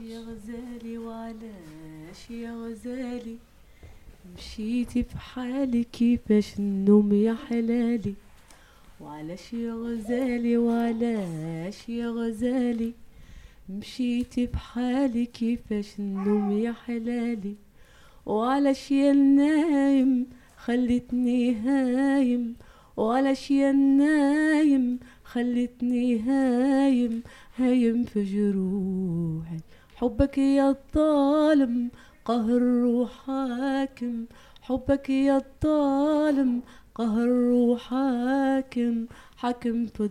يا غزالي وعلاش يا غزالي مشيتي في حالي كيفاش النوم يا حلالي. وعلاش يا غزالي وعلاش يا غزالي مشيتي في حالي كيفاش النوم يا حلالي. وعلاش يا النايم خلتني هايم وعلاش يا النايم خلتني هايم هايم في جروحي. حبك يا الظالم قهر روحاكم حبك يا الظالم قهر روحاكم حاكم في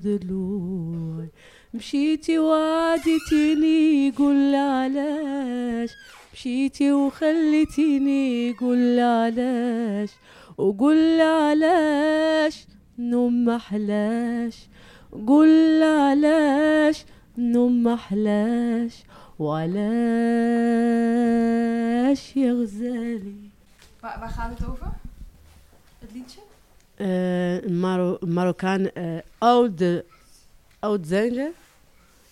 مشيتي وعدتيني قول علاش؟ مشيتي وخليتيني قول علاش؟ وقول علاش؟ نوم محلاش قول علاش؟ نوم محلاش يا غزالي Waar, waar gaat het over? Het liedje? uh, Maro Marokkaan uh, oud, oud zangje,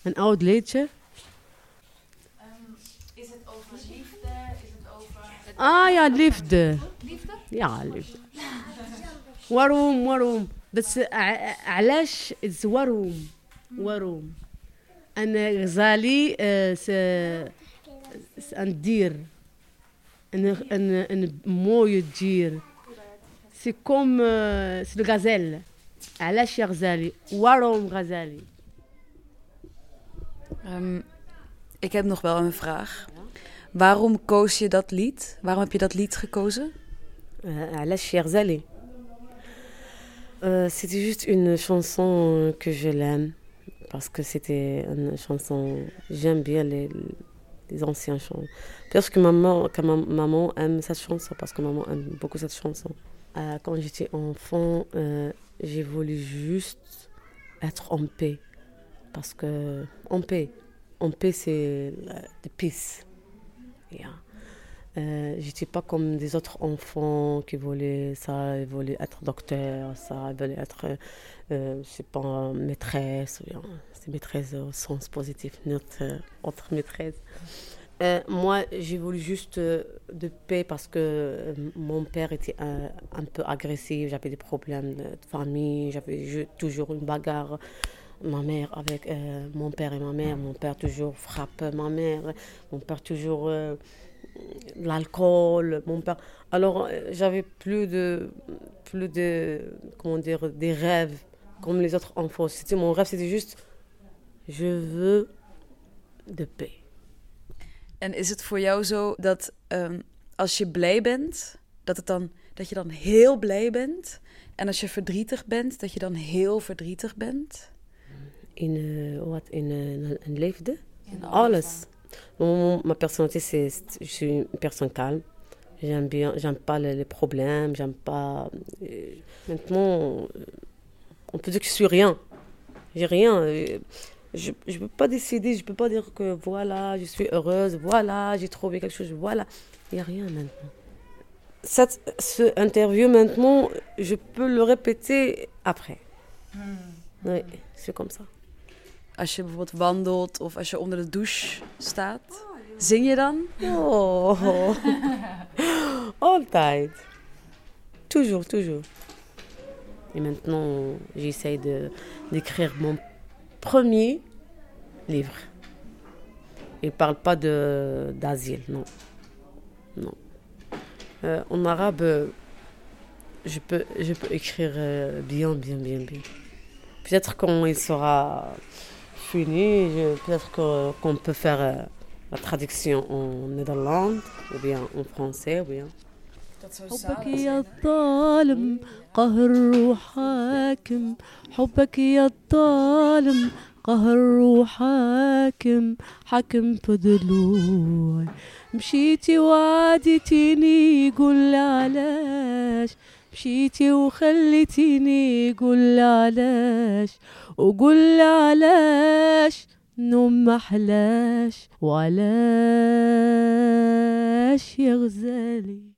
een oud liedje. Um, is het over liefde? Is het over... Het Ah ja, liefde. liefde? Ja, liefde. waarom, waarom? بس علاش واروم واروم انا غزالي آه، س س- ندير ان ان ان موي دير سي كوم سي الغزال علاش يا غزالي واروم غزالي Ehm, ik heb nog wel een vraag. Waarom koos je dat lied? Waarom heb je dat lied gekozen? Euh, علاش يا غزالي Euh, C'était juste une chanson euh, que je l'aime parce que c'était une chanson. J'aime bien les, anciennes chansons. Parce que maman, que ma maman aime cette chanson parce que maman aime beaucoup cette chanson. Euh, quand j'étais enfant, euh, j'ai voulu juste être en paix parce que en paix, en paix c'est la- the peace. Yeah. Euh, j'étais pas comme des autres enfants qui voulaient ça, ils voulaient être docteur, ça, ils voulaient être, euh, je sais pas, maîtresse, c'est maîtresse au sens positif, notre euh, autre maîtresse. Euh, moi, j'ai voulu juste euh, de paix parce que mon père était un, un peu agressif, j'avais des problèmes de, famille, j'avais je- toujours une bagarre. Ma mère avec mon père et ma mère, mon père toujours frappe ma mère, mon père toujours l'alcool, mon père. Alors euh, j'avais plus de, plus de, comment dire, des rêves comme les autres enfants. C'était mon rêve, c'était juste, je veux de paix. En is het voor jou zo dat ehm, als je blij bent, dat, het dan, dat je dan heel blij bent? En als je verdrietig bent, dat je dan heel verdrietig bent? In, euh, wat, in euh, een liefde, alles. Mon- ma personnalité, c'est, je suis une personne calme. J'aime bien, j'aime pas les, les problèmes, j'aime pas. euh, maintenant, euh, on peut dire que je suis rien. J'ai rien. euh, Je ne peux pas décider, je peux pas dire que voilà, je suis heureuse, voilà, j'ai trouvé quelque chose, voilà. Il n'y a rien maintenant. Cette, ce interview maintenant, je peux le répéter après. Oui, c'est comme ça. Als je bijvoorbeeld wandelt of als je onder de douche staat, zing je dan? Oh, altijd. Toujours, toujours. Et maintenant, j'essaie d'écrire mon premier livre. Il ne parle pas d'asile, non. Non. Euh, en arabe, je peux, je peux écrire euh, bien, bien, bien, bien. Peut-être quand il sera fini, peut-être que- qu'on peut faire euh, la traduction en Nederland, ou bien en français, ou bien. حبك يا الظالم قهر روحاكم حبك يا الظالم قهر روحاكم حكم في مشيتي وعدتيني قول علاش مشيتي وخليتيني قول علاش وقول علاش نوم محلاش وعلاش يا غزالي